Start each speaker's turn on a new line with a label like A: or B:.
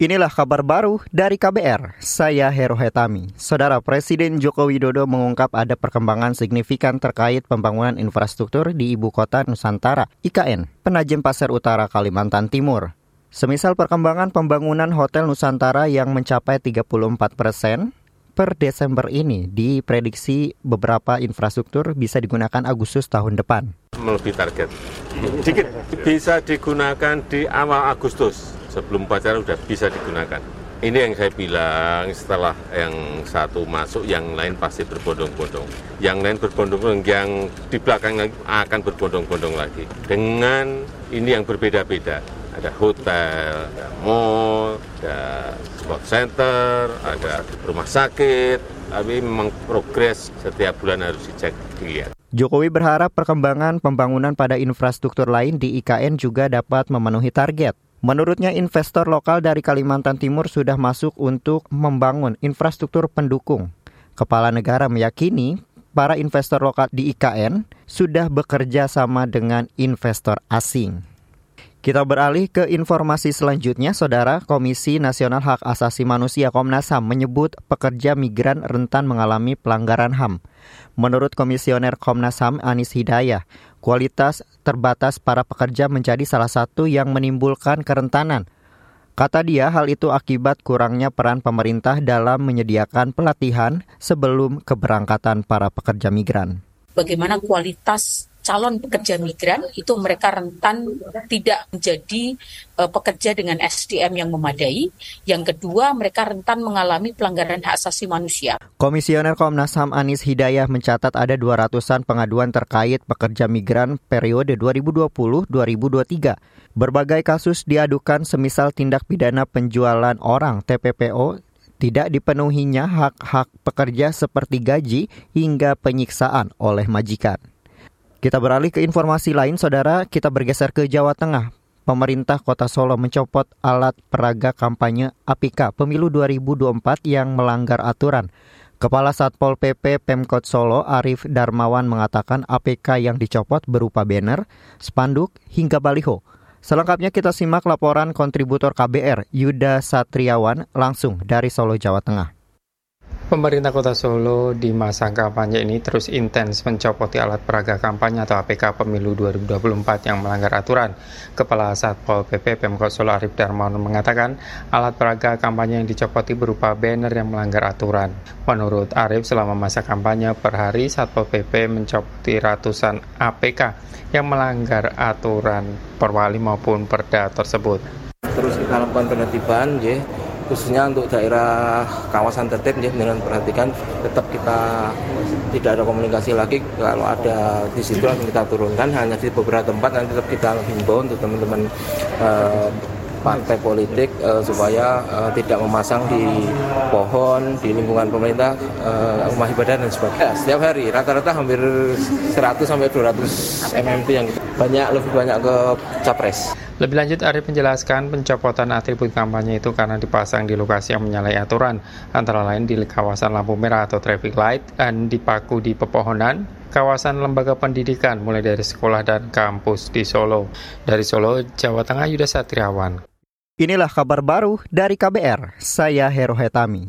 A: Inilah kabar baru dari KBR, saya Hero Hetami. Saudara Presiden Joko Widodo mengungkap ada perkembangan signifikan terkait pembangunan infrastruktur di Ibu Kota Nusantara, IKN, Penajem Pasir Utara, Kalimantan Timur. Semisal perkembangan pembangunan Hotel Nusantara yang mencapai 34 persen, per Desember ini diprediksi beberapa infrastruktur bisa digunakan Agustus tahun depan.
B: Melebihi target. Dikit bisa digunakan di awal Agustus sebelum upacara sudah bisa digunakan. Ini yang saya bilang setelah yang satu masuk, yang lain pasti berbondong-bondong. Yang lain berbondong-bondong, yang di belakang akan berbondong-bondong lagi. Dengan ini yang berbeda-beda. Ada hotel, ada mall, ada sport center, ada rumah sakit. Tapi memang progres setiap bulan harus dicek, dilihat.
A: Jokowi berharap perkembangan pembangunan pada infrastruktur lain di IKN juga dapat memenuhi target. Menurutnya investor lokal dari Kalimantan Timur sudah masuk untuk membangun infrastruktur pendukung. Kepala negara meyakini para investor lokal di IKN sudah bekerja sama dengan investor asing. Kita beralih ke informasi selanjutnya, Saudara. Komisi Nasional Hak Asasi Manusia Komnas HAM menyebut pekerja migran rentan mengalami pelanggaran HAM. Menurut Komisioner Komnas HAM Anis Hidayah, kualitas terbatas para pekerja menjadi salah satu yang menimbulkan kerentanan. Kata dia, hal itu akibat kurangnya peran pemerintah dalam menyediakan pelatihan sebelum keberangkatan para pekerja migran.
C: Bagaimana kualitas calon pekerja migran itu mereka rentan tidak menjadi uh, pekerja dengan SDM yang memadai. Yang kedua, mereka rentan mengalami pelanggaran hak asasi manusia.
A: Komisioner Komnas HAM Anis Hidayah mencatat ada 200-an pengaduan terkait pekerja migran periode 2020-2023. Berbagai kasus diadukan semisal tindak pidana penjualan orang TPPO tidak dipenuhinya hak-hak pekerja seperti gaji hingga penyiksaan oleh majikan. Kita beralih ke informasi lain, saudara. Kita bergeser ke Jawa Tengah. Pemerintah Kota Solo mencopot alat peraga kampanye APK Pemilu 2024 yang melanggar aturan. Kepala Satpol PP Pemkot Solo Arif Darmawan mengatakan APK yang dicopot berupa banner, spanduk, hingga baliho. Selengkapnya kita simak laporan kontributor KBR Yuda Satriawan langsung dari Solo, Jawa Tengah.
D: Pemerintah Kota Solo di masa kampanye ini terus intens mencopoti alat peraga kampanye atau APK Pemilu 2024 yang melanggar aturan. Kepala Satpol PP Pemkot Solo Arif Darmawan mengatakan alat peraga kampanye yang dicopoti berupa banner yang melanggar aturan. Menurut Arif, selama masa kampanye per hari Satpol PP mencopoti ratusan APK yang melanggar aturan perwali maupun perda tersebut.
E: Terus kita lakukan penertiban, ya khususnya untuk daerah kawasan tertib ya dengan perhatikan tetap kita tidak ada komunikasi lagi kalau ada di situ langsung kita turunkan hanya di beberapa tempat nanti tetap kita himbau untuk teman-teman uh, partai politik uh, supaya uh, tidak memasang di pohon di lingkungan pemerintah uh, rumah ibadah dan sebagainya. Setiap hari rata-rata hampir 100 sampai 200 MMT yang banyak lebih banyak ke capres.
D: Lebih lanjut, Arief menjelaskan pencopotan atribut kampanye itu karena dipasang di lokasi yang menyalahi aturan, antara lain di kawasan lampu merah atau traffic light, dan dipaku di pepohonan, kawasan lembaga pendidikan mulai dari sekolah dan kampus di Solo. Dari Solo, Jawa Tengah, Yuda Satriawan.
A: Inilah kabar baru dari KBR, saya Hero Hetami.